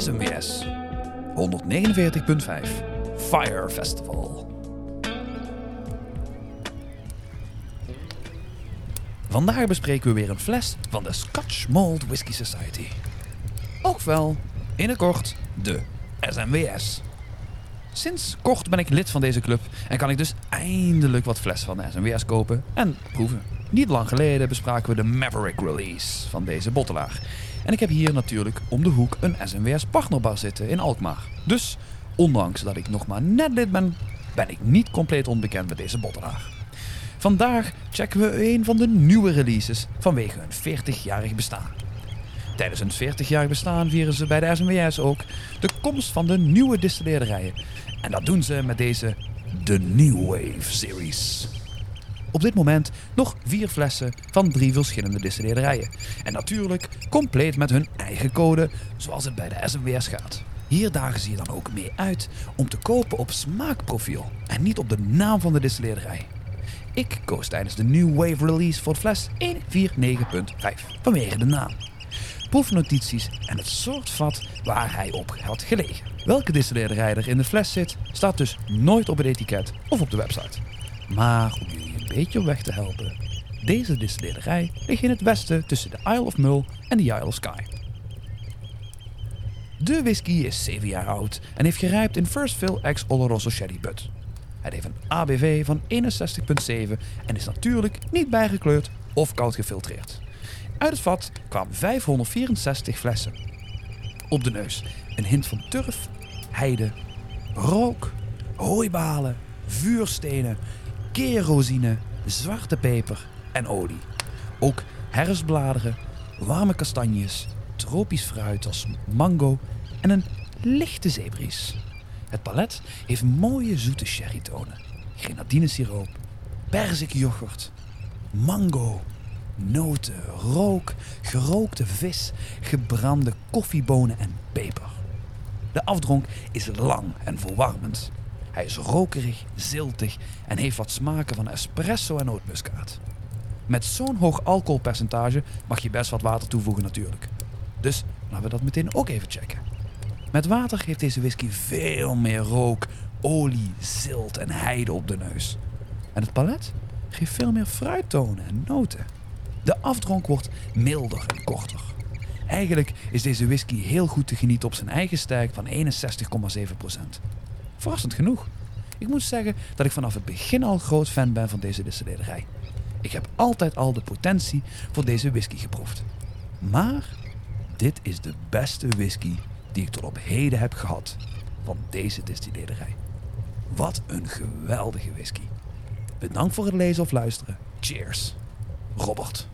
SMWS 149.5 Fire Festival. Vandaag bespreken we weer een fles van de Scotch Malt Whisky Society. Ook wel, in het kort, de SMWS. Sinds kort ben ik lid van deze club en kan ik dus eindelijk wat flessen van de SMWS kopen en proeven. Niet lang geleden bespraken we de Maverick Release van deze bottelaar. En ik heb hier natuurlijk om de hoek een SMWS partnerbar zitten in Alkmaar. Dus, ondanks dat ik nog maar net lid ben, ben ik niet compleet onbekend met deze bottelaar. Vandaag checken we een van de nieuwe releases vanwege hun 40-jarig bestaan. Tijdens hun 40-jarig bestaan vieren ze bij de SMWS ook de komst van de nieuwe distilleerderijen. En dat doen ze met deze The New Wave Series. Op dit moment nog vier flessen van drie verschillende distilleerderijen. En natuurlijk compleet met hun eigen code, zoals het bij de SMWS gaat. Hier dagen ze je dan ook mee uit om te kopen op smaakprofiel en niet op de naam van de distilleerderij. Ik koos tijdens de New Wave release voor fles 149.5 vanwege de naam. Proefnotities en het soort vat waar hij op had gelegen. Welke distilleerderij er in de fles zit, staat dus nooit op het etiket of op de website. Maar om beetje op weg te helpen, deze distilleerderij ligt in het westen tussen de Isle of Mull en de Isle of Skye. De whisky is 7 jaar oud en heeft gerijpt in First Fill X Oloroso Sherry Butt. Het heeft een ABV van 61,7 en is natuurlijk niet bijgekleurd of koud gefiltreerd. Uit het vat kwamen 564 flessen. Op de neus een hint van turf, heide, rook, hooibalen, vuurstenen, kerosine, zwarte peper en olie. Ook herfstbladeren, warme kastanjes, tropisch fruit als mango en een lichte zeebries. Het palet heeft mooie zoete sherrytonen, grenadinesiroop, perzikyoghurt, mango, noten, rook, gerookte vis, gebrande koffiebonen en peper. De afdronk is lang en verwarmend. Hij is rokerig, ziltig en heeft wat smaken van espresso en nootmuskaat. Met zo'n hoog alcoholpercentage mag je best wat water toevoegen natuurlijk. Dus laten we dat meteen ook even checken. Met water geeft deze whisky veel meer rook, olie, zilt en heide op de neus. En het palet geeft veel meer fruittonen en noten. De afdronk wordt milder en korter. Eigenlijk is deze whisky heel goed te genieten op zijn eigen sterk van 61,7%. Verrassend genoeg. Ik moet zeggen dat ik vanaf het begin al groot fan ben van deze distilleerderij. Ik heb altijd al de potentie voor deze whisky geproefd. Maar dit is de beste whisky die ik tot op heden heb gehad van deze distilleerderij. Wat een geweldige whisky. Bedankt voor het lezen of luisteren. Cheers. Robert.